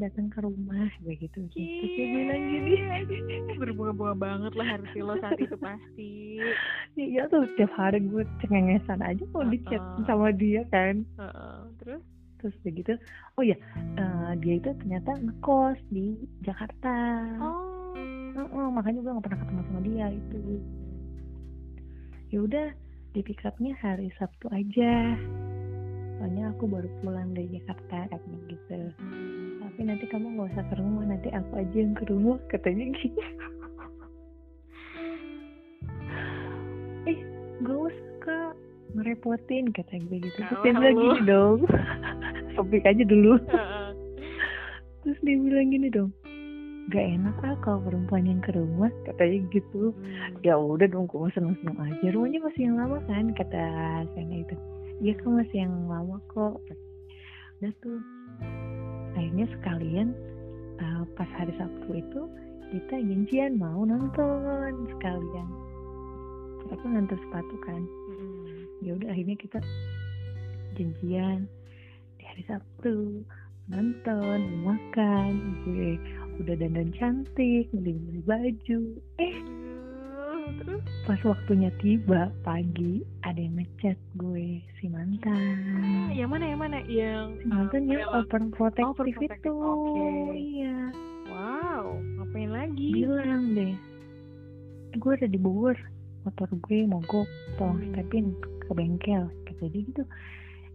datang ke rumah begitu gitu terus dia bilang gini berbunga-bunga banget lah hati lo saat itu pasti. Iya tuh setiap hari gue cengengesan aja mau di chat sama dia kan. Heeh, terus? Terus begitu oh ya eh, dia itu ternyata ngekos di Jakarta. Oh. Heeh, makanya gue gak pernah ketemu sama dia itu ya udah di pick upnya hari Sabtu aja soalnya aku baru pulang dari Jakarta katanya gitu. Tapi nanti kamu gak usah ke rumah nanti aku aja yang ke rumah katanya gitu. Eh gak usah kak. Ngerepotin kata gue gitu. Terus dia bilang gini dong. topik aja dulu. Terus dia bilang gini dong. Gak enak ah kalau perempuan yang ke rumah katanya gitu. Hmm. ya udah dong gue seneng seneng aja. Rumahnya masih yang lama kan kata Sena itu iya kan masih yang lama kok. Udah tuh akhirnya sekalian uh, pas hari Sabtu itu kita janjian mau nonton sekalian. Aku nganter sepatu kan. Mm-mm. ya udah akhirnya kita janjian di hari Sabtu nonton makan gue udah dandan cantik beli beli baju. Eh terus? Pas waktunya tiba pagi ada yang ngechat gue si mantan. Yang mana yang mana? Yang si mantan uh, yang rela- overprotective Overprotective, itu. oke. iya. Wow ngapain lagi? Bilang deh. Gue ada di Bogor motor gue mogok tolong Hmm. stepin ke bengkel kata dia gitu.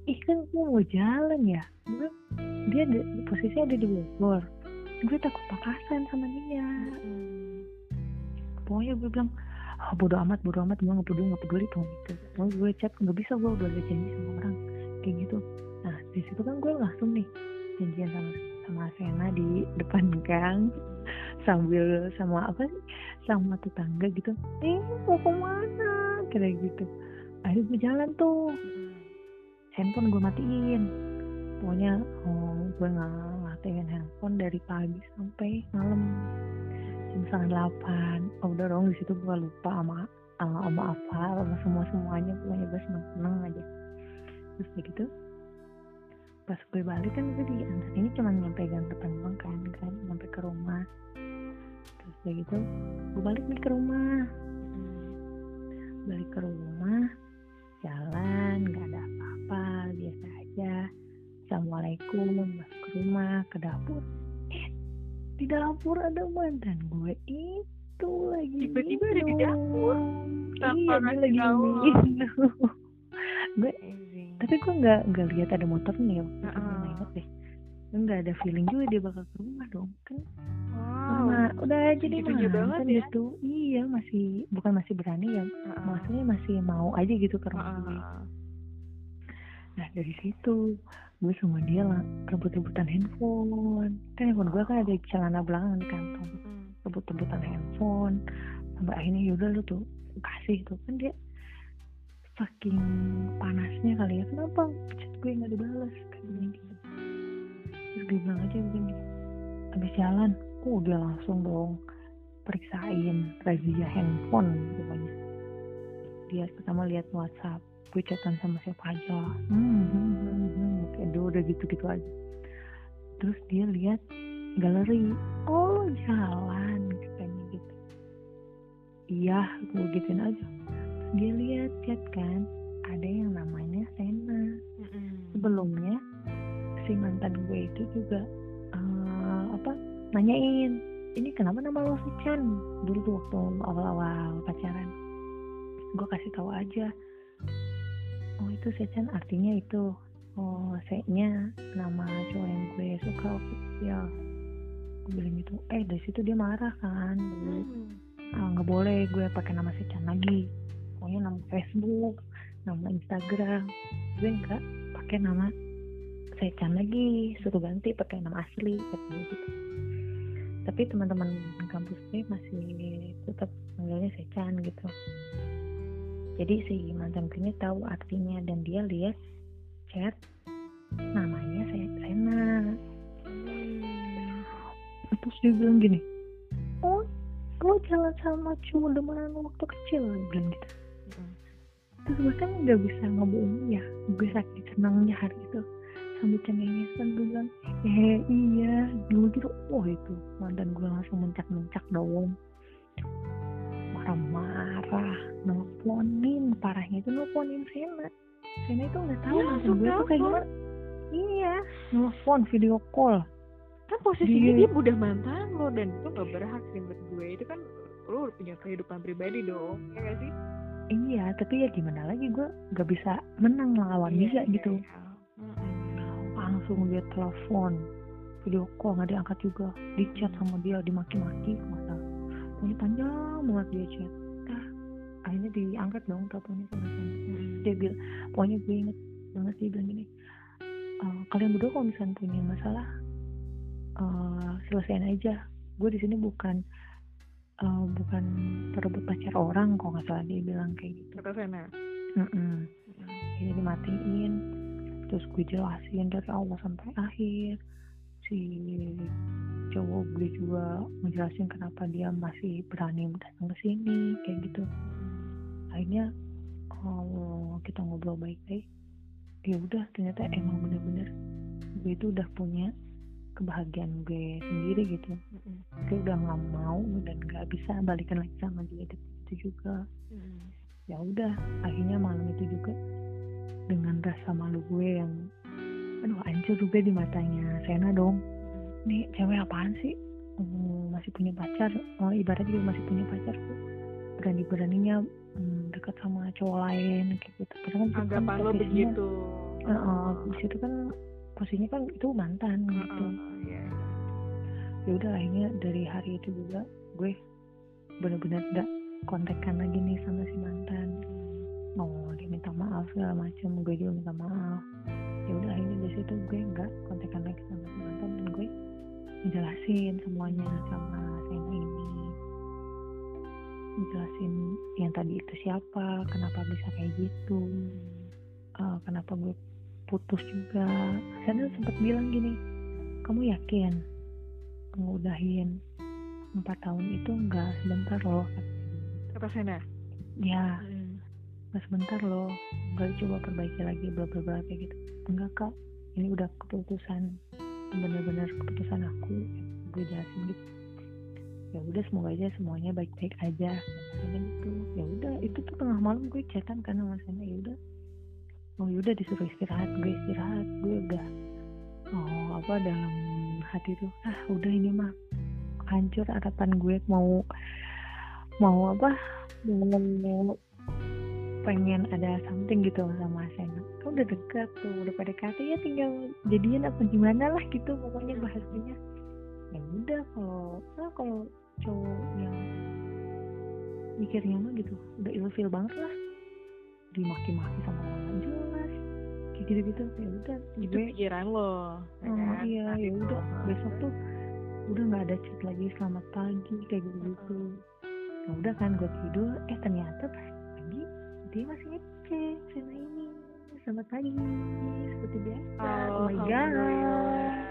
Ih kan gue mau jalan ya? Gue dia ada, posisinya ada di Bogor. Gue takut pakasan sama dia. Hmm. pokoknya gue bilang ah bodo amat bodo amat gue nggak peduli nggak peduli tuh gitu. Mau gue chat nggak bisa gue udah ada janji sama orang kayak gitu. Nah di situ kan gue langsung nih janjian sama sama Sena di depan gang sambil sama apa sih sama tetangga gitu. Eh mau ke mana? Kayak gitu. Akhirnya gue jalan tuh. Handphone gue matiin. Pokoknya oh, gue nggak matiin handphone dari pagi sampai malam setengah delapan. Oh, udah dong di situ gue lupa sama sama, sama apa sama semua semuanya gue seneng seneng aja. Terus begitu pas gue balik kan gue di ini cuma nyampe gang depan doang kan kan nyampe ke rumah. Terus begitu gue balik nih ke rumah. Balik ke rumah jalan nggak ada apa-apa biasa aja. Assalamualaikum masuk ke rumah ke dapur. eh di dapur ada mantan gue itu lagi Tiba-tiba ada di dapur, iya dia ngasih lagi minum. Gue tapi gue nggak nggak lihat ada motor nih Heeh. uh inget deh Gue nggak ada feeling juga dia bakal ke rumah dong kan? Wow. Nah, udah jadi banget mantan ya. gitu. Iya masih bukan masih berani ya. Heeh. maksudnya masih mau aja gitu ke rumah gue Heeh. nah dari situ. Gue sama dia lah rebut-rebutan handphone. Kan handphone gue kan ada di celana belakang di kantong. Rebut-rebutan handphone. Sampai akhirnya yaudah lu tuh kasih tuh kan dia saking panasnya kali ya. Kenapa? Chat gue nggak dibalas. Katanya gitu. Terus gue bilang aja begini habis jalan. Oh dia langsung dong periksain razia handphone pokoknya. Dia pertama lihat WhatsApp gue chatan sama siapa aja. Hmm, hmm, hmm, hmm. dia udah gitu-gitu aja. Terus dia lihat galeri. Oh jalan katanya gitu. Iya gue gituin aja. Terus dia lihat chat kan ada yang namanya Sena. Mm-mm. sebelumnya si mantan gue itu juga eh, apa nanyain ini kenapa nama lo Sechan dulu tuh waktu awal-awal pacaran. Gue kasih tahu aja oh itu Sechan artinya itu oh C-nya nama cowok yang gue suka ya. Gue bilang gitu eh dari situ dia marah kan. Dulu Mm. ah nggak boleh gue pakai nama Sechan lagi. Pokoknya nama Facebook nama Instagram. Gue nggak pakai nama Sechan lagi suruh ganti pakai nama asli katanya gitu. Tapi teman-teman kampus gue masih tetap manggilnya Sechan gitu jadi si mantan gue ini tahu artinya dan dia lihat chat namanya Se- Sena. Mm. terus dia bilang gini oh lo jalan sama cowok demenan waktu kecil bilang gitu. Mm. terus gue kan nggak bisa ngebohongin ya gue sakit senangnya hari itu. Sambil cengengesan gue bilang eh iya dulu gitu. Wah itu mantan gue langsung mencak-mencak dong marah-marah nelfonin parahnya itu nelfonin Sena Sena itu nggak tahu Iya, mantan gue tuh kayak gimana. Iya nelfon video call. Kan posisinya Dia- dia udah mantan lo dan itu gak berhak sih menurut gue. Itu kan lo udah punya kehidupan pribadi dong ya gak sih? Iya tapi ya gimana lagi gue nggak bisa menang lawan dia Iya, gitu. iya. Langsung dia telepon video call nggak diangkat juga di chat sama dia dimaki-maki pokoknya panjang banget dia chat. Ah akhirnya diangkat dong teleponnya sama saya Mm. dia bilang pokoknya gue inget banget dia bilang gini "Eh, kalian berdua kalau misalnya punya masalah eh selesaiin aja. Gue di sini bukan eh, bukan perebut pacar orang kok nggak salah dia bilang kayak gitu. Kata Sena Mm-mm. jadi dimatiin. Terus gue jelasin dari awal sampai akhir si cowok gue juga menjelasin kenapa dia masih berani datang ke sini kayak gitu. Akhirnya kalau kita ngobrol baik-baik ya udah ternyata emang bener-bener gue itu udah punya kebahagiaan gue sendiri gitu. Gue udah nggak mau dan nggak bisa balikan lagi sama dia itu juga. Mm-mm. ya udah akhirnya malam itu juga dengan rasa malu gue yang aduh hancur juga di matanya Sena dong nih cewek apaan sih? Hmm, masih punya pacar. Oh, ibaratnya juga masih punya pacar berani beraninya dekat sama cowok lain kayak gitu. Padahal kan kan anggapan lo begitu. Heeh, di situ kan posisinya kan itu mantan gitu. Heeh, iya. ya udah akhirnya dari hari itu juga gue bener-bener gak kontekan lagi nih sama si mantan. Oh dia minta maaf segala macam gue juga minta maaf. Ya udah akhirnya dari situ gue nggak kontekan lagi sama si mantan dan gue ngejelasin semuanya sama Sena ini. Ngejelasin yang tadi itu siapa kenapa bisa kayak gitu eh, kenapa gue putus juga. Sena sempat bilang gini kamu yakin ngudahin empat tahun itu nggak sebentar loh? Kata Sena ya Mm. nggak sebentar loh nggak coba perbaiki lagi bla bla bla kayak gitu. Enggak kak. Ini udah keputusan bener-bener keputusan gue jelasin gitu ya udah semoga aja semuanya baik-baik aja. Katanya gitu ya udah itu tuh tengah malam gue chatan karena mas Sena ya udah. Oh ya udah disuruh istirahat gue istirahat gue udah. Oh apa dalam hati tuh ah udah ini mah hancur harapan gue mau mau apa mau pengen ada something gitu sama Sena. Kan udah dekat tuh udah pada kata ya tinggal jadian apa gimana lah gitu pokoknya bahasanya ya udah kalau nah kalau cowok yang mikirnya mah gitu udah ilfil banget lah. Dimaki-maki sama orang jelas kayak gitu gitu ya udah itu gue pikiran lo ya Oh, kan? iya ya udah. Besok tuh udah nggak ada chat lagi selamat pagi kayak gitu gitu ya udah kan gue tidur. Eh ternyata pas pagi dia masih ngecek sama ini. Selamat pagi seperti biasa. Oh my god.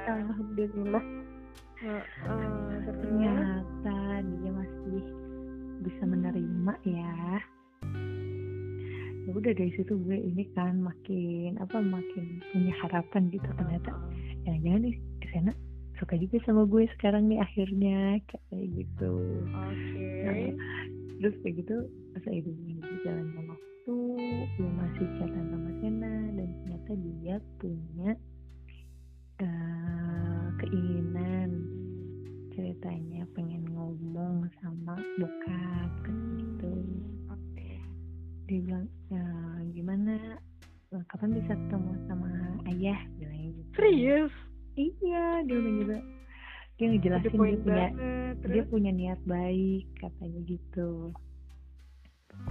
Alhamdulillah. Ternyata dia masih bisa menerima ya. Ya udah dari situ gue ini kan makin apa makin punya harapan gitu ternyata. Jangan-jangan nih Sena suka juga sama gue sekarang nih akhirnya kayak gitu. Oke. Nah, terus kayak gitu itu berjalannya waktu gue masih chatan sama Sena dan ternyata dia punya ceritanya pengen ngomong sama bokap kan gitu. Dia bilang "Eh, gimana? Eh, kapan bisa ketemu sama ayah? Bilang gitu. Serius? iya dia bilang gitu dia ngejelasin dia punya banget. dia Terus? punya niat baik katanya gitu.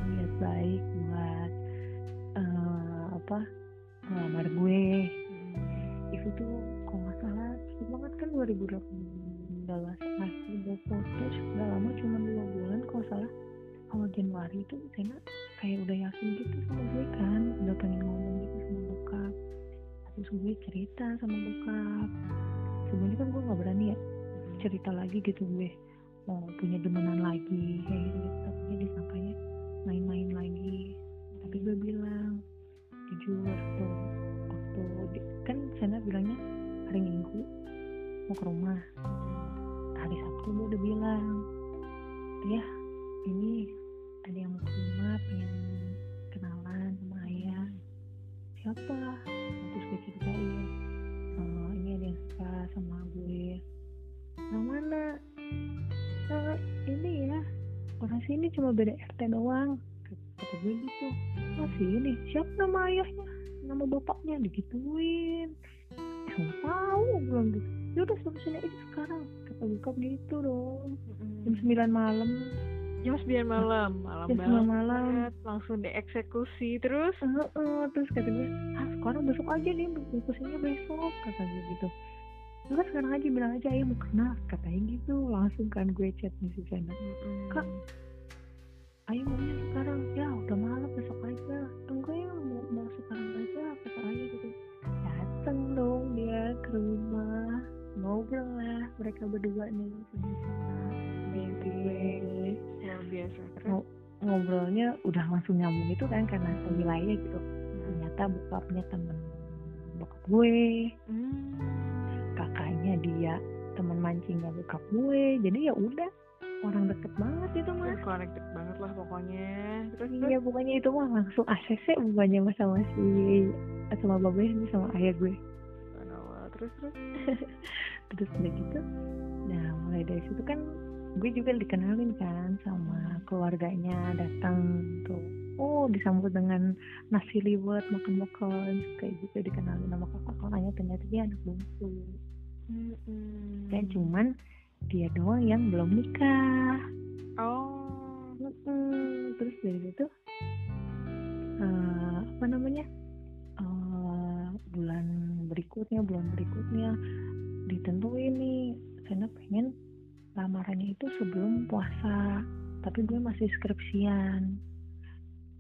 Niat baik buat eh, apa ngelamar gue. Itu tuh kalau nggak salah banget kan 2018 akhir udah putus nggak lama cuma dua bulan kalau salah. Awal Januari itu Sena kayak udah yakin gitu sama gue kan. Udah pengen ngomong gitu sama bokap. Terus gue cerita sama bokap. Sebelumnya kan gue nggak berani ya cerita lagi gitu gue. Mau punya demenan lagi kayak gitu. Takutnya disangkanya main-main lagi. Tapi gue bilang jujur waktu di- kan Sena bilangnya hari Minggu mau ke rumah hari Sabtu gue udah bilang ya ini ada yang mau ke rumah kenalan sama ayah. Siapa? Terus gue ceritain "Eh, ini ada yang suka sama gue. Yang mana? "Eh, ini ya orang sini cuma beda RT doang. Kata gue gitu masih ini siapa nama ayahnya? Nama bapaknya? Digituin. Nggak tahu belum gitu yaudah sini aja sekarang bokap gitu dong. Jam 9 malam. Jam 9 malam. Malam jam 9 banget. malam. Langsung dieksekusi. Terus? Heeh, terus kata gue ah sekarang besok aja nih diskusinya besok kata gue gitu. Lu kan sekarang aja bilang aja ayo mau kenal katanya gitu. Langsung kan gue chat nih si Sena Kak, ayo maunya sekarang. Ya udah malam besok aja. Enggak ya mau, mau sekarang aja kata ayah gitu. Dateng dong dia ke rumah ngobrol mereka berdua nih Sena Baby. luar biasa terus. Ngo- ngobrolnya udah langsung nyambung itu kan karena wilayah gitu. Ternyata bokapnya temen bokap gue. Hmm. kakaknya dia teman mancingnya bokap gue. Jadi ya udah orang deket banget itu mas. connected banget lah pokoknya. Terus iya bukannya itu mah langsung ACC bukannya mas sama si sama babe sama ayah gue. Terus terus terus udah gitu nah mulai dari situ kan gue juga dikenalin kan sama keluarganya datang tuh oh disambut dengan nasi liwet makan makan kayak gitu dikenalin sama kakak kakaknya ternyata dia anak bungsu Mm-mm. dan cuman dia doang yang belum nikah oh Mm-mm. terus dari situ eh, apa namanya eh, bulan berikutnya bulan berikutnya ditentuin nih. Sena pengen lamarannya itu sebelum puasa tapi gue masih skripsian.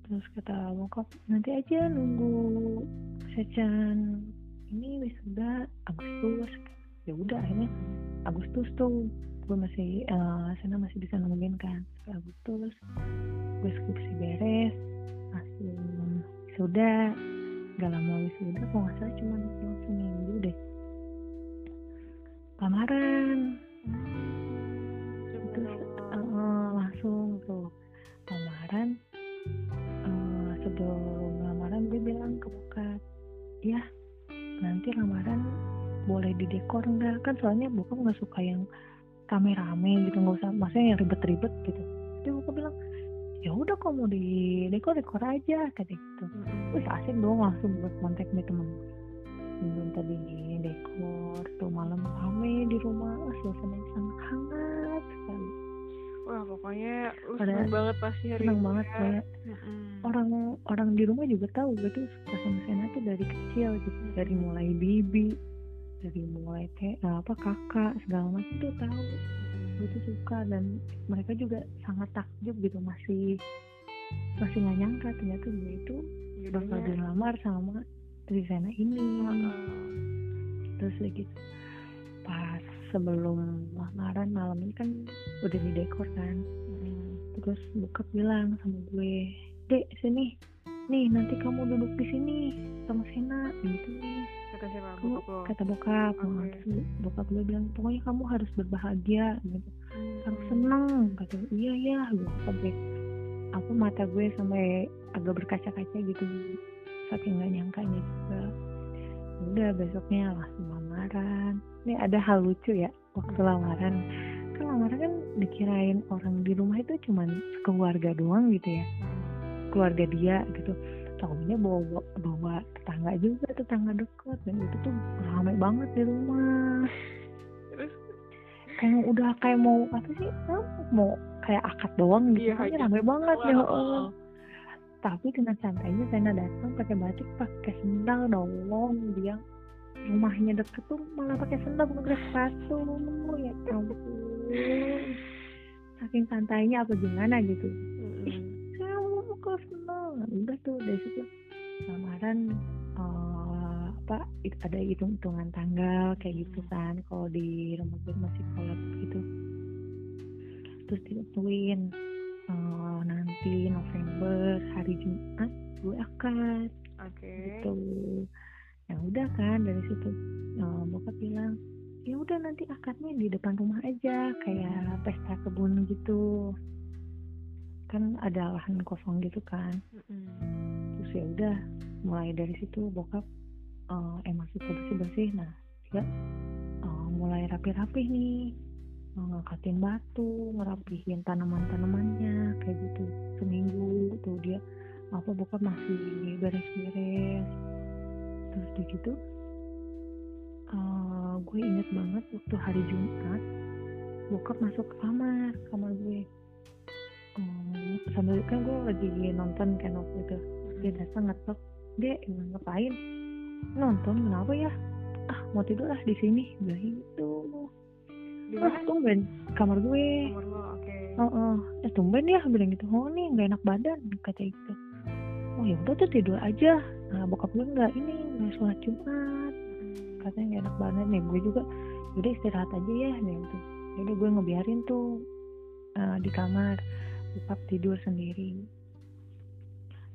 Terus kata bokap nanti aja nunggu sejan. Ini wisuda Agustus. Ya udah akhirnya Agustus tuh gue masih eh, sana masih bisa nungguin kan. Agustus gue skripsi beres masih wisuda gak lama wisuda kok nggak cuma seminggu deh lamaran terus eh, langsung tuh. Lamaran eh, sebelum lamaran gue bilang ke bokap ya nanti lamaran boleh didekor enggak? Kan soalnya bokap nggak suka yang rame-rame gitu nggak usah maksudnya yang ribet-ribet gitu. Jadi bokap bilang ya udah kok mau di dekor dekor aja kata gitu. Wih asik dong langsung buat kontak nih temen. gue minta di dekor tuh malam rame di rumah suasana yang sangat hangat sekali wah pokoknya lu seneng banget pasti hari seneng banget ya. kayak Mm-mm. orang orang di rumah juga tahu gue tuh suka sama Sena tuh dari kecil gitu dari mulai bibi dari mulai teh apa kakak segala macam tuh tahu gue tuh suka dan mereka juga sangat takjub gitu masih masih nggak nyangka ternyata gue itu bakal dilamar sama si Sena ini. Terus udah gitu pas sebelum lamaran malam ini kan udah di dekor kan terus bokap bilang sama gue dek sini. Nih nanti kamu duduk di sini sama Sena. Gitu nih. Kata siapa? Kamu bokap lo? kata bokap. Nah, terus bokap gue bilang pokoknya kamu harus berbahagia. Gitu. Mm, harus seneng. Kata iya ya gue sampai apa mata gue sampai agak berkaca-kaca gitu saking nggak nyangkanya juga. Udah besoknya langsung lamaran. Ini ada hal lucu ya waktu lamaran. Kan lamaran kan dikirain orang di rumah itu cuman keluarga doang gitu ya. Keluarga dia gitu. Tahunya bawa bawa, bawa tetangga juga tetangga dekat dan itu tuh ramai banget di rumah. Terus kayak udah kayak mau apa sih? Mau kayak akad doang gitu. Iya, ramai banget ya oh, Allah. Tapi dengan santainya saya datang pakai batik pakai sendal dong dia rumahnya deket tuh malah pakai sendal bukan pakai sepatu ya ampun. Saking santainya apa gimana gitu. Mm-mm. saya mau pakai sendal? Nah, udah tuh dari situ lamaran eh, apa it- ada hitung hitungan tanggal kayak gitu Hmm. kan kalau di rumah gue masih kolot gitu. Terus ditentuin eh, nanti November hari Jumat gue akad. Oke. gitu. Ya udah kan dari situ eh, bokap bilang ya udah nanti akadnya di depan rumah aja kayak pesta kebun gitu. Kan ada lahan kosong gitu kan. Mm-mm. terus ya udah mulai dari situ bokap eh, emang suka bersih bersih nah dia eh, mulai rapi-rapi nih. eh, ngangkatin batu ngerapihin tanaman tanamannya kayak gitu. Seminggu tuh dia apa bokap masih beres-beres. Terus di gitu eh, gue inget banget waktu hari Jumat bokap masuk ke kamar kamar gue. Eh, sambil kan gue lagi nonton kan waktu itu. Dia datang ngetok. Dia emang ngapain? Nonton kenapa ya? Ah mau tidur lah di sini. Bilang gitu Di ah mana? tumben kamar gue? Nomor lo, oke. oh, oh. eh tumben ya bilang gitu. Oh nih nggak enak badan kata gitu oh ya udah tuh tidur aja. Nah bokap gue nggak ini nggak sholat jumat. Mm-mm. katanya nggak enak badan. Nih gue juga udah istirahat aja ya nih gitu. Jadi gue ngebiarin tuh eh, di kamar. Bokap tidur sendiri.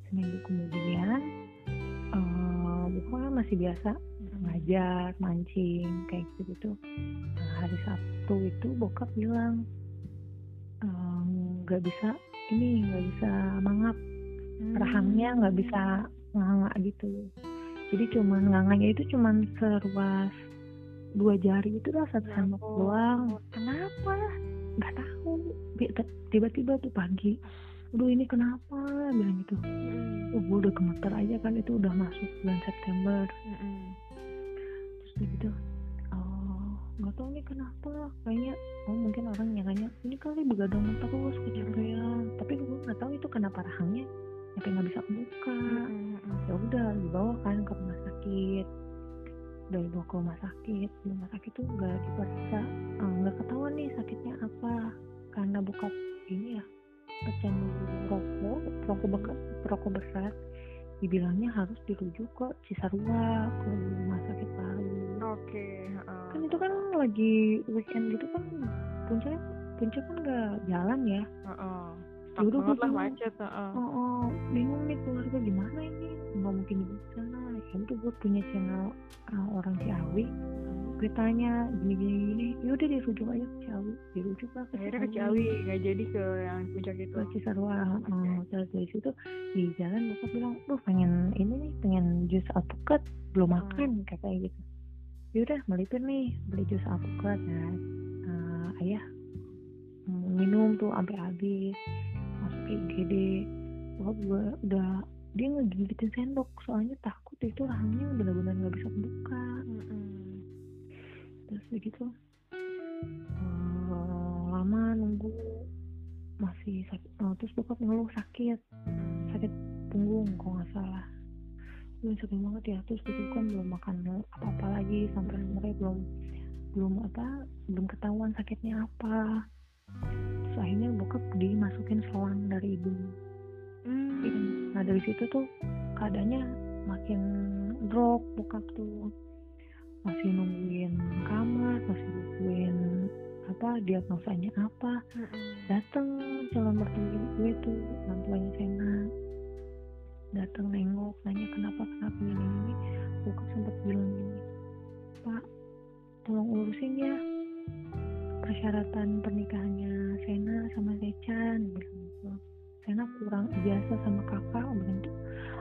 Seminggu kemudian eh bokap masih biasa. Mm-mm. ngajar mancing kayak gitu gitu nah, hari Sabtu itu bokap bilang "Em, nggak bisa ini nggak bisa mangap. Hmm. rahangnya nggak bisa nganga gitu. Jadi cuman nganganya itu cuman seruas dua jari itu lah satu Ya sendok doang. Kenapa? Nggak tahu. Tiba-tiba tuh pagi aduh ini kenapa? Bilang gitu. Mm-mm. oh, gue udah gemeter aja kan itu udah masuk bulan September. Mm-mm. terus gitu kenapa kayaknya oh mungkin orang nyangkanya ini kali begadang terus kecapean tapi gue nggak tahu itu kenapa rahangnya sampai nggak bisa kebuka Mm-mm. ya udah dibawa kan ke rumah sakit. Udah dibawa ke rumah sakit. Di rumah sakit tuh nggak diperiksa eh, nggak ketahuan nih sakitnya apa. Karena bokap ini ya pecandu rokok rokok bekas rokok besar. Dibilangnya harus dirujuk ke Cisarua ke rumah sakit Palu Oke. heeh. Kan itu kan lagi weekend gitu kan puncak puncak kan nggak jalan ya Heeh. Ya Stuck udah, banget gua lah macet. heeh. oh, oh bingung nih keluarga gimana ini nggak mungkin bisa ya udah gue punya channel uh, orang Ciawi gue tanya gini gini gini yaudah dirujuk aja ke Ciawi dirujuk lah ke Akhirnya ke Ciawi nggak jadi ke yang puncak itu. ke Cisarua Oke. oh, terus dari situ di jalan bokap bilang lu pengen ini nih pengen jus alpukat belum Hmm. makan katanya gitu yaudah melipir nih beli jus alpukat nah eh, ayah mm, minum tuh sampai habis masuk IGD bokap gue udah dia ngegigitin sendok soalnya takut itu rahangnya benar-benar nggak bisa Mm-mm. terus begitu eh, lama nunggu masih sakit oh, terus bokap ngeluh sakit sakit punggung kalau nggak salah gue sakit banget ya terus gitu kan belum makan apa-apa lagi sampai sebenarnya belum belum apa belum ketahuan sakitnya apa. Terus akhirnya bokap dimasukin selang dari hidung Mm. nah dari situ tuh keadaannya makin drop bokap tuh. Masih nungguin kamar masih nungguin apa diagnosanya apa. Mm-mm. datang calon mertua gue tuh orang tuanya Sena datang nengok nanya kenapa kenapa ini ini bokap sempat bilang gini pak tolong urusin ya persyaratan pernikahannya Sena sama Sechan bilang gitu. Sena kurang ijazah sama kakak bilang gitu.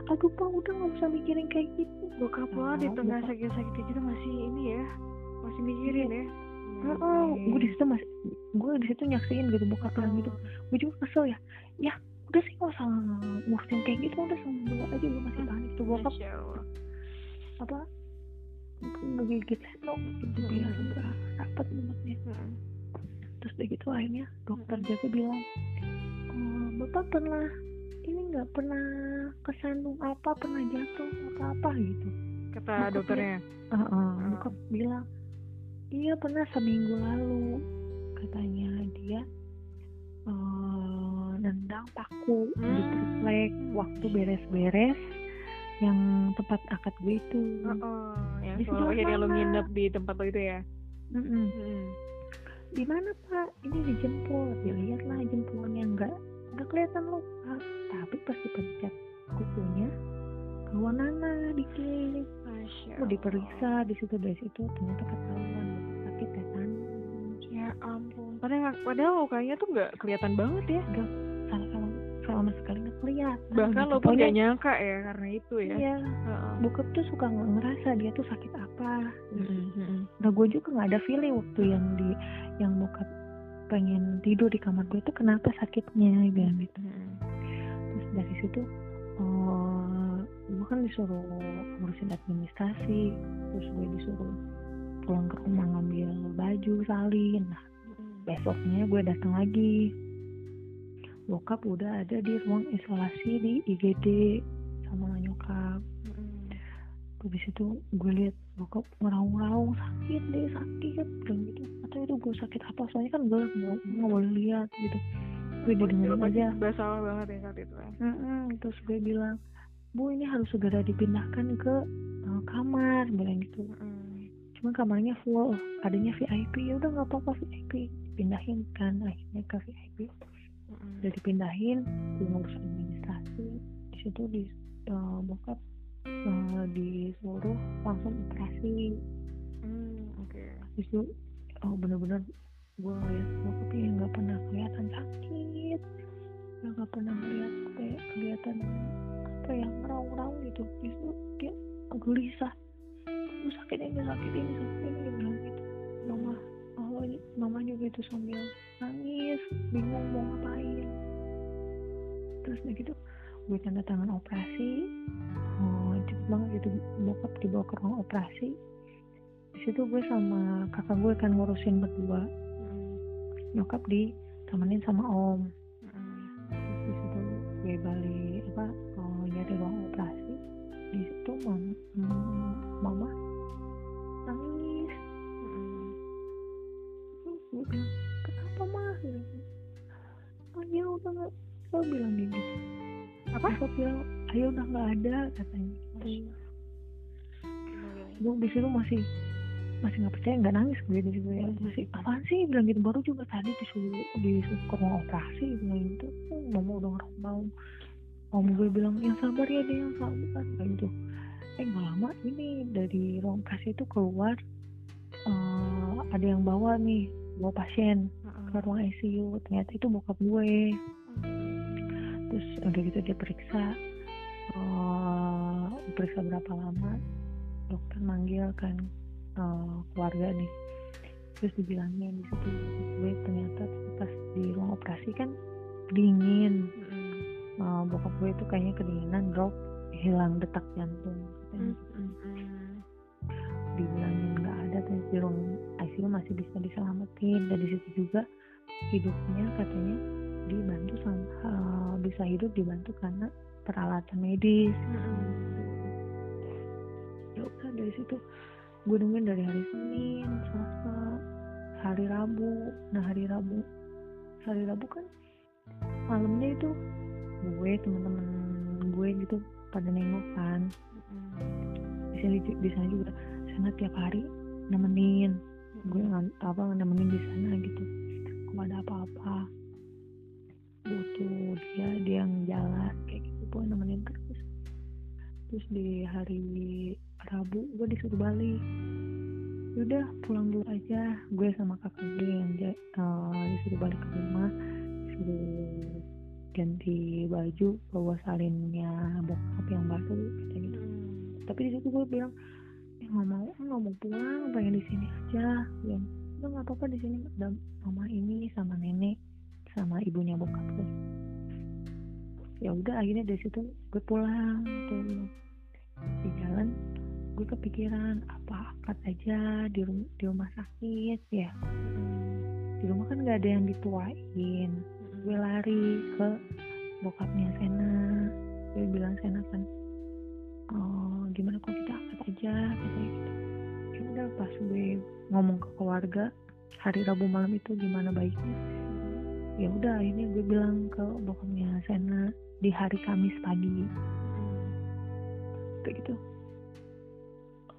Aduh pak udah nggak usah mikirin kayak gitu. Bokap lo di Ah, tengah sakit-sakit gitu masih ini ya, masih mikirin ya. Oh, gue di situ masih gue di situ nyaksiin gitu bokap bilang gitu. Gue juga kesel ya. Ya udah sih nggak usah ngurusin kayak gitu udah sama dulu aja gue masih panik tuh bokap Masya Allah. apa ngegigit sendok gitu Hmm. biar enggak rapet mulutnya Mm. terus begitu akhirnya dokter jaga bilang oh, bapak pernah ini nggak pernah kesandung apa pernah jatuh apa apa gitu Kata Bokap dokternya. Ah, Hmm. bokap bilang iya pernah seminggu lalu katanya dia eh, nendang paku di Hmm. triplek waktu beres-beres yang tempat akad gue itu Oh, yang Di selalu akhirnya lo nginep di tempat lo itu ya. Mm-mm. Mm. di mana pak ini dijemput dilihatlah jempolnya nggak nggak kelihatan luka tapi pas dipencet kukunya keluar nana dikit oh diperiksa di situ dari situ ternyata ketahuan sakit tetanus Ya ampun. Padahal, padahal lukanya tuh nggak kelihatan banget ya. Sama sama sama sekali nggak kelihatan Bahkan gitu. lo pun gak nyangka ya karena itu ya. iya Heeh. bokap tuh suka nggak ngerasa dia tuh sakit apa mm-mm. nah gue juga nggak ada feeling waktu yang di yang bokap pengen tidur di kamar gue itu kenapa sakitnya gitu Mm-mm. terus dari situ gue kan disuruh ngurusin administrasi terus gue disuruh pulang ke rumah ngambil baju salin nah besoknya gue datang lagi bokap udah ada di ruang isolasi di IGD sama nyokap. Habis itu gue lihat bokap ngeraung-ngeraung sakit deh sakit bilang gitu. Atau itu gue sakit apa? Soalnya kan gue nggak boleh lihat gitu. Gue didengerin aja. salah banget ya saat itu ya. Mm-mm, terus gue bilang bu ini harus segera dipindahkan ke eh, kamar bilang gitu. Mm-mm. cuma kamarnya full adanya VIP ya udah nggak apa-apa VIP pindahin kan akhirnya ke VIP. Udah dipindahin gue ngurus administrasi. Di situ di eh, bokap eh, disuruh langsung operasi. Mm, Oke. itu oh bener-bener gue ngeliat yang nggak pernah kelihatan sakit. Yang nggak pernah ngeliat kayak kelihatan apa ya ngeraung-raung gitu. Itu dia gelisah sakit ini sakit ini sakit ini mama mama juga itu sambil nangis bingung mau ngapain. Terus udah gitu gue tanda tangan operasi. Oh cepet banget gitu bokap dibawa ke ruang operasi. Di situ gue sama kakak gue kan ngurusin berdua. Mm-mm. nyokap ditemenin sama om. Mm-mm. terus di situ gue balik apa oh, nyari ruang operasi. Di situ mam, mm, gue bilang kenapa mah? Bilang, oh ya udah nggak gue bilang dia gitu. Apa? Nyokap bilang ayo udah nggak ada katanya. Gitu. gue di situ masih masih nggak percaya nggak nangis gue di situ ya. Masih apaan sih? Bilang gitu. Baru juga tadi disuruh disuruh ke ruang operasi bilang gitu. Oh, mama udah mau. Om gue bilang yang sabar ya dia yang sabar kayak gitu. Eh nggak lama ini dari ruang operasi itu keluar eh, ada yang bawa nih bawa pasien ke ruang ICU ternyata itu bokap gue. Terus udah gitu dia periksa eh periksa berapa lama dokter manggil kan eh, keluarga nih. Terus dibilangin di situ gue ternyata pas di ruang operasi kan dingin. Eh, bokap gue itu kayaknya kedinginan drop hilang detak jantung dibilangin nggak ada terus di ruang ICU masih bisa diselamatin. Dan di situ juga hidupnya katanya dibantu sama eh, bisa hidup dibantu karena peralatan medis. Mm-mm. ya udah dari situ gue nungguin dari hari Senin Selasa hari Rabu. Nah hari Rabu hari Rabu kan malamnya itu gue teman-teman gue gitu pada nengok kan. Di sini di sana juga sana tiap hari nemenin gue apa nemenin di sana gitu. Kalau ada apa-apa. Butuh dia dia yang jalan kayak gitu. Gue nemenin terus. Terus di hari Rabu gue disuruh balik. Udah pulang dulu aja. Gue sama kakak gue yang eh, disuruh balik ke rumah. Disuruh ganti baju bawa salinnya bokap yang baru kayak gitu. Mm. tapi di situ gue bilang nggak mau nggak mau pulang pengen di sini aja bilang udah nggak apa-apa di sini ada mama ini sama nenek sama ibunya bokap gue ya udah akhirnya dari situ gue pulang tuh. Di jalan gue kepikiran apa akad aja di, rum- di rumah sakit ya. Di rumah kan nggak ada yang dituain. Gue lari ke bokapnya Sena. Gue bilang Sena kan oh, gimana kok kita angkat aja katanya gitu. Ya udah pas gue ngomong ke keluarga hari Rabu malam itu gimana baiknya? Ya udah akhirnya gue bilang ke bokapnya Sena di hari Kamis pagi. Kayak gitu.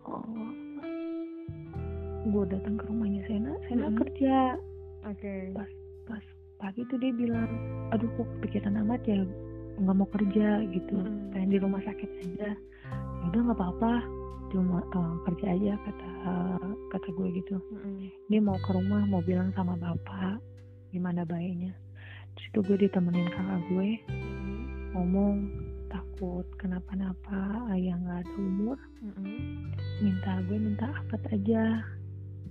Oh, gue datang ke rumahnya Sena Sena Mhm. kerja. Oke. Pas pas pagi tuh dia bilang aduh kok kepikiran amat ya nggak mau kerja gitu. Mm-mm. pengen di rumah sakit aja. Ya udah nggak apa-apa. Cuma eh, kerja aja kata kata gue gitu. Mm-mm. dia mau ke rumah mau bilang sama bapak gimana bayinya. Terus itu gue ditemenin kakak gue. Ngomong takut kenapa-napa ayah nggak ada umur. Mm-mm. minta gue minta akad aja.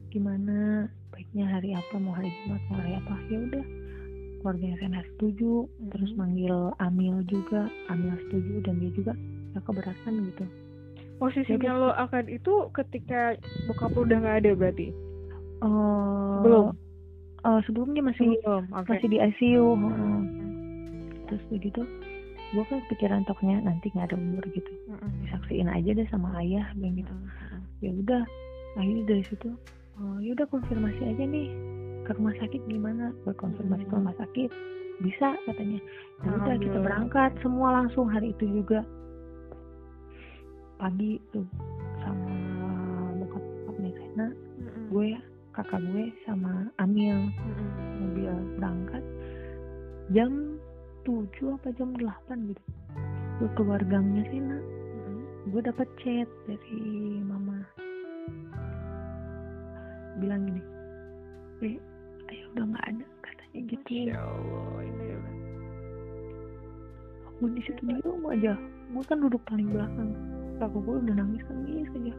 Gimana? Baiknya hari apa? Mau hari Jumat mau hari apa? Ya udah keluarganya Sena setuju terus Mhm. manggil Amil juga Amil setuju dan dia juga gak keberatan gitu posisinya Jadi- lo akan itu ketika bokap lo udah nggak ada berarti Eh, Sebelum? eh, sebelumnya masih belum oke masih di ICU heeh. Mm-mm. terus begitu gue kan pikiran toknya nanti nggak ada umur gitu Mm-mm. disaksiin aja deh sama ayah bilang gitu Mm-mm. ya udah akhirnya dari situ oh, ya udah konfirmasi aja nih ke rumah sakit gimana? Gue konfirmasi ke rumah sakit. Bisa katanya. Ya udah kita berangkat. Semua langsung hari itu juga. Pagi tuh sama bokap bokapnya Sena Mm-mm. gue kakak gue sama Amil. Mobil berangkat. Jam 7 apa jam 8 gitu. Gue keluar gangnya Sena Mm-mm. gue dapat chat dari mama. Bilang gini eh ayah udah nggak ada katanya gitu. Masya Allah ini gue di situ diem aja. Gue kan duduk paling belakang. Kakak gue udah nangis nangis aja.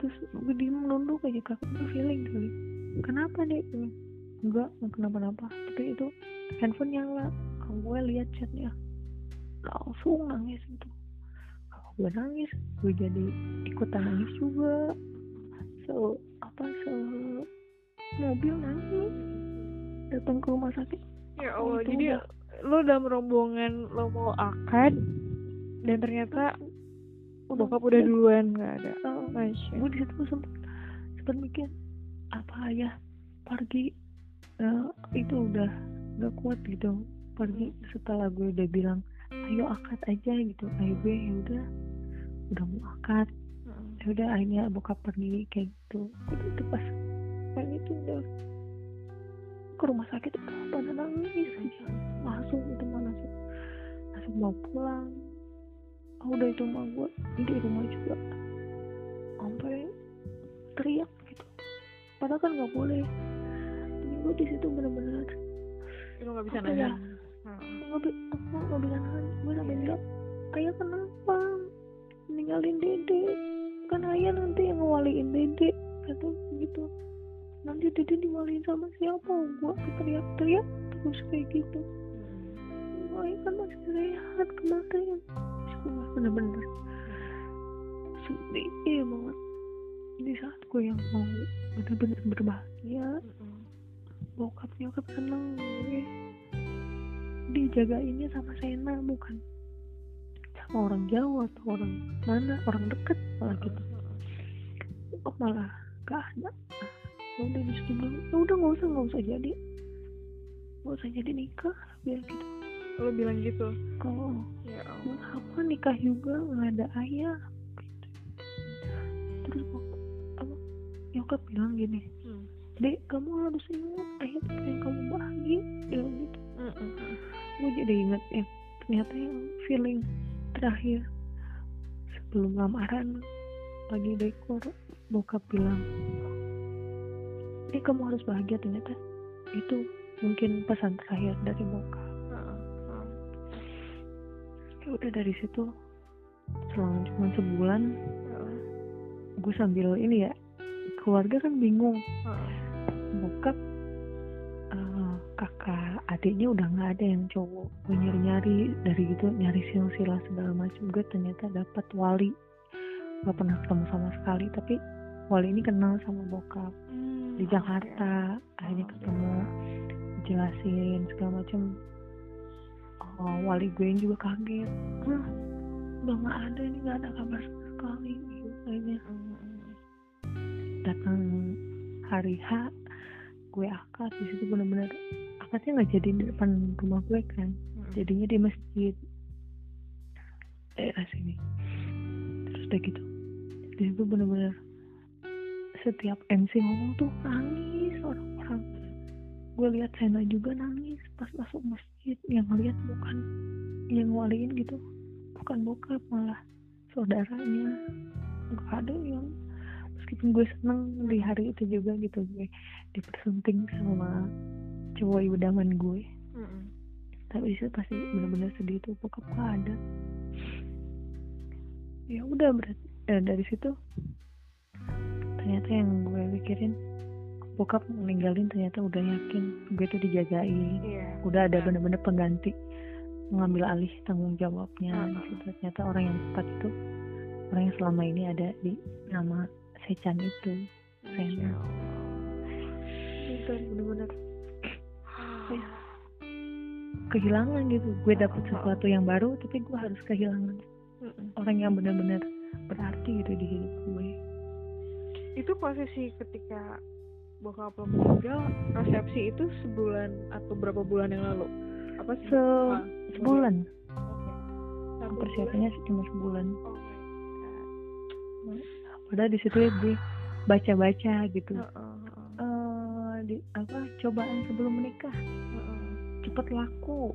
Terus gue diem nunduk aja kakak gue feeling kali. Kenapa deh enggak nggak kenapa-napa. Tapi itu handphone nyala. Kakak gue lihat chatnya. Langsung nangis itu. Kakak gue nangis. Gue jadi ikutan nangis juga. So apa se mobil nangis. Datang ke rumah sakit. Ya Oh, Allah itu jadi udah. lo dalam rombongan lo mau akad dan ternyata bokap udah duluan nggak ada. Oh, Masya gue di situ sempat sempat mikir apa ya pergi eh, itu udah gak kuat gitu. Pergi setelah gue udah bilang ayo akad aja gitu. Ayo gue ya udah. Udah mau akad Mm-mm. ya udah akhirnya bokap pergi kayak gitu. Udah itu pas pas itu udah ke rumah sakit udah pada nangis aja. Langsung itu mah langsung langsung mau pulang. Oh, udah itu mah gue di rumah juga. Sampai teriak gitu. Padahal kan nggak boleh. Ini gue di situ bener-bener lo nggak bisa ya? Mm. nggak bi- aku nggak bisa nahan gue sampai bilang ayah kenapa? Ninggalin dede. Kan ayah nanti yang ngewaliin dede kata gitu nanti dede diwaliin sama siapa? Gue teriak-teriak terus kayak gitu. Ayah kan masih sehat kemarin. Gue bener-bener sedih banget. Di saat gue yang mau bener-bener berbahagia bokap nyokap seneng gue dijagainnya sama Sena bukan sama orang Jawa atau orang mana orang deket malah gitu. Kok malah gak ada ya udah di situ bilang ya udah nggak usah nggak usah jadi. Nggak usah jadi nikah biar gitu. Lo bilang gitu? Kalau ya Allah. apa nikah juga? Nggak ada ayah. Gitu. terus apa? Nyokap bilang gini Hmm. dek kamu harus ingat ayah tuh pengen kamu bahagia. Bilang gitu. Mm-mm. gue jadi inget ya ternyata yang feeling terakhir sebelum lamaran lagi dekor bokap bilang ini kamu harus bahagia ternyata. Itu mungkin pesan terakhir dari bokap Mm-mm. ya udah dari situ selang cuma sebulan gue sambil ini ya keluarga kan bingung. Bokap eh, kakak adiknya udah nggak ada yang cowok. Gue nyari nyari dari gitu nyari silsilah segala macam gue ternyata dapat wali. Gak pernah ketemu sama sekali tapi wali ini kenal sama bokap. Hmm, di. Jakarta akhirnya ketemu jelasin segala macam oh, wali gue yang juga kaget Hah, udah nggak ada ini nggak ada kabar sama sekali gitu kayaknya Mm-mm. datang hari H gue akad di situ bener-bener akadnya nggak jadi di depan rumah gue kan Mm-mm. jadinya di masjid daerah sini terus udah gitu di situ bener-bener setiap MC ngomong tuh nangis orang-orang. Gue lihat Sena juga nangis pas masuk masjid yang lihat bukan yang waliin gitu. Bukan bokap malah saudaranya. Gak ada yang meskipun gue seneng di hari itu juga gitu gue dipersunting sama cowok idaman gue. Mm-mm. tapi di situ pasti bener-bener sedih tuh bokap gak ada. Ya udah berarti eh, dari situ ternyata yang gue pikirin bokap meninggalin ternyata udah yakin gue tuh dijagain. Iya. Udah ada bener-bener pengganti mengambil alih tanggung jawabnya. Ah. di situ. ternyata orang yang tepat itu orang yang selama ini ada di nama Sechan itu. Allah. itu bener-bener. Kayak kehilangan gitu. Gue dapet sesuatu yang baru tapi gue harus kehilangan. Orang yang benar-benar berarti gitu di hidup gue itu posisi ketika bokap lo meninggal resepsi itu sebulan atau berapa bulan yang lalu? Apa sih? Se Ah, sebulan. Oke. Satu persiapannya cuma sebulan. Bulan? My padahal di situ ya gue baca-baca gitu. God. Heeh, heeh, Eh, di apa cobaan sebelum menikah. Heeh, cepet laku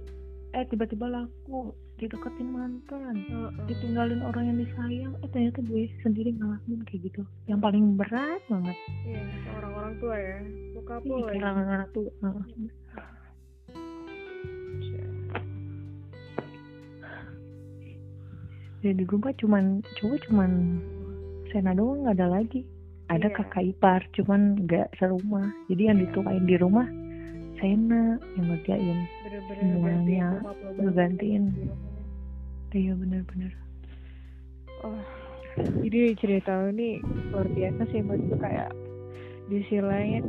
eh tiba-tiba laku dideketin mantan heeh. ditinggalin orang yang disayang eh ternyata gue sendiri ngalamin kayak gitu yang paling berat banget Iya, orang-orang tua ya. Bokap Ih, lo ya. kehilangan anak tuh Heeh. Ya, di rumah cuman cowok cuman Sena doang nggak ada lagi ada Iya. kakak ipar cuman nggak serumah jadi yang dituain di rumah Sena yang ngerjain Semuanya. gantiin ngegantiin. di rumahnya. iya bener-bener. Oh, jadi cerita ini luar biasa sih menurut gue kayak di sisi lain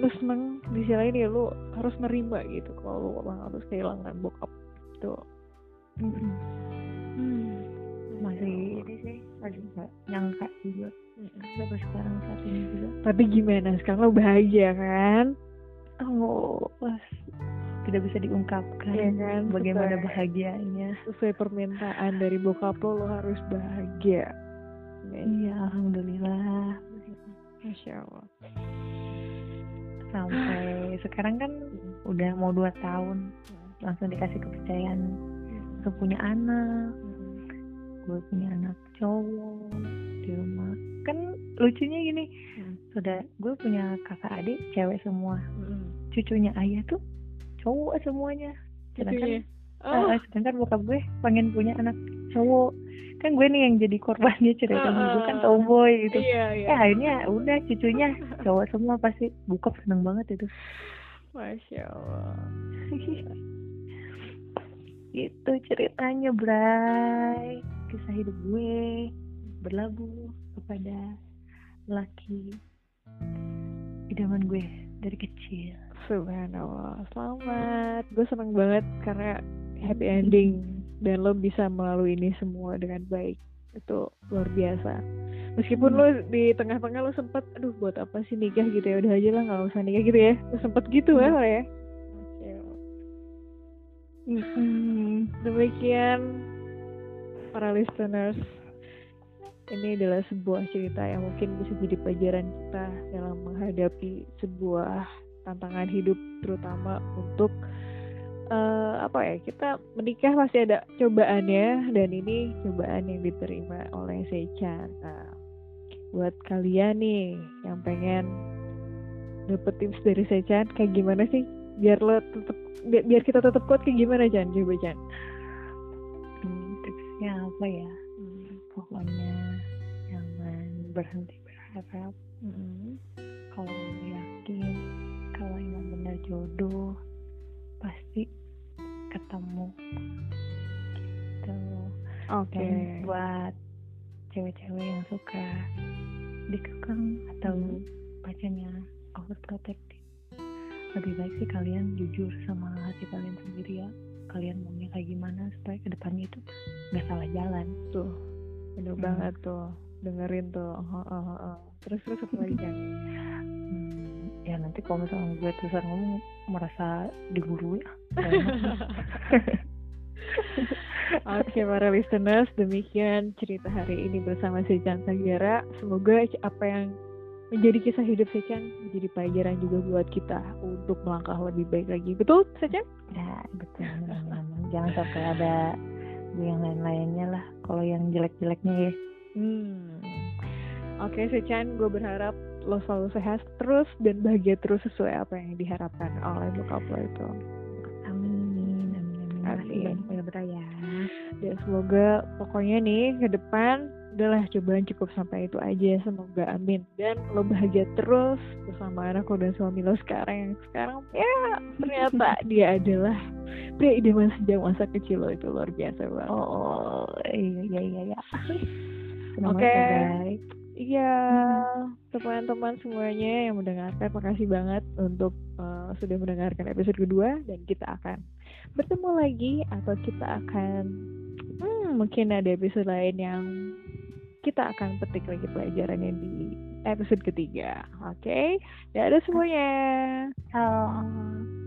lu seneng di sisi lain ya lu harus nerima gitu kalau lu emang harus kehilangan bokap itu. Mm-mm. hmm. masih ini sih masih nggak nyangka juga. Sampai sekarang saat ini juga. Tapi gimana? Sekarang lo bahagia kan oh pas tidak bisa diungkapkan Iya kan, bagaimana sesuai- bahagianya. sesuai permintaan dari bokap lo lo harus bahagia. Iya alhamdulillah. Masya Allah. Sampai sekarang kan udah mau dua tahun langsung dikasih kepercayaan. Untuk punya anak gue punya anak cowok di rumah. Kan lucunya gini Hmm. sudah gue punya kakak adik cewek semua. Mm-mm. Cucunya ayah tuh cowok semuanya. Sedangkan Cucunya. Oh, eh, sedangkan bokap gue pengen punya anak cowok. Kan gue nih yang jadi korbannya cerita Ah, gue kan ah. tomboy gitu. Iya iya. Ya akhirnya udah cucunya cowok semua pasti bokap seneng banget itu. Masya Allah. Itu ceritanya Bray. Kisah hidup gue berlabuh kepada laki idaman gue dari kecil Subhanallah. Selamat. Gue seneng banget karena happy ending. Dan lo bisa melalui ini semua dengan baik. Itu luar biasa. Meskipun lo di tengah-tengah lo sempet Aduh buat apa sih nikah gitu ya? Udah aja lah gak usah nikah gitu ya. Lo sempet gitu ya lo ya? Masya Allah. Mm-mm. Demikian Para listeners. Ini adalah sebuah cerita yang mungkin bisa jadi pelajaran kita dalam menghadapi sebuah tantangan hidup terutama untuk eh, apa ya kita menikah pasti ada cobaannya dan ini cobaan yang diterima oleh Sechan. Nah, buat kalian nih yang pengen dapet tips dari Sechan kayak gimana sih? Biar lo tetep biar, biar kita tetap kuat kayak gimana Chan? Coba Chan. Hmm, tipsnya apa ya? Pokoknya jangan berhenti berharap. Mm-mm. kalau jodoh pasti ketemu gitu Oke. dan buat cewek-cewek yang suka dikekang atau Hmm. pacarnya overprotective lebih baik sih kalian jujur sama hati kalian sendiri ya kalian maunya kayak gimana supaya ke depannya itu nggak salah jalan Tuh, bener Hmm. banget tuh. Dengerin tuh. Heeh, heeh, heeh. Terus terus apa lagi ya nanti kalau misalnya gue terusan ngomong merasa digurui nggak enak. Oke para listeners, demikian cerita hari ini bersama si Jan Sagiara. Semoga apa yang menjadi kisah hidup Sechan menjadi pelajaran juga buat kita untuk melangkah lebih baik lagi betul Sechan? Ya betul jangan sampai ada yang lain-lainnya lah kalau yang jelek-jeleknya ya. Hmm. Oke okay, Sechan gue berharap lo selalu sehat terus dan bahagia terus sesuai apa yang diharapkan oleh bokap lo itu. Amin, amin, amin. Amin. ya. Dan semoga pokoknya nih ke depan udahlah cobaan cukup sampai itu aja semoga amin dan lo bahagia terus bersama anak lo dan suami lo sekarang yang sekarang ya ternyata dia adalah pria idaman sejak masa kecil lo itu luar biasa banget oh iya iya iya, iya. oke okay. Iya, teman-teman semuanya yang mendengarkan, makasih banget untuk uh, sudah mendengarkan episode kedua dan kita akan bertemu lagi atau kita akan hmm, mungkin ada episode lain yang kita akan petik lagi pelajarannya di episode ketiga. Oke, okay? ada semuanya. Halo.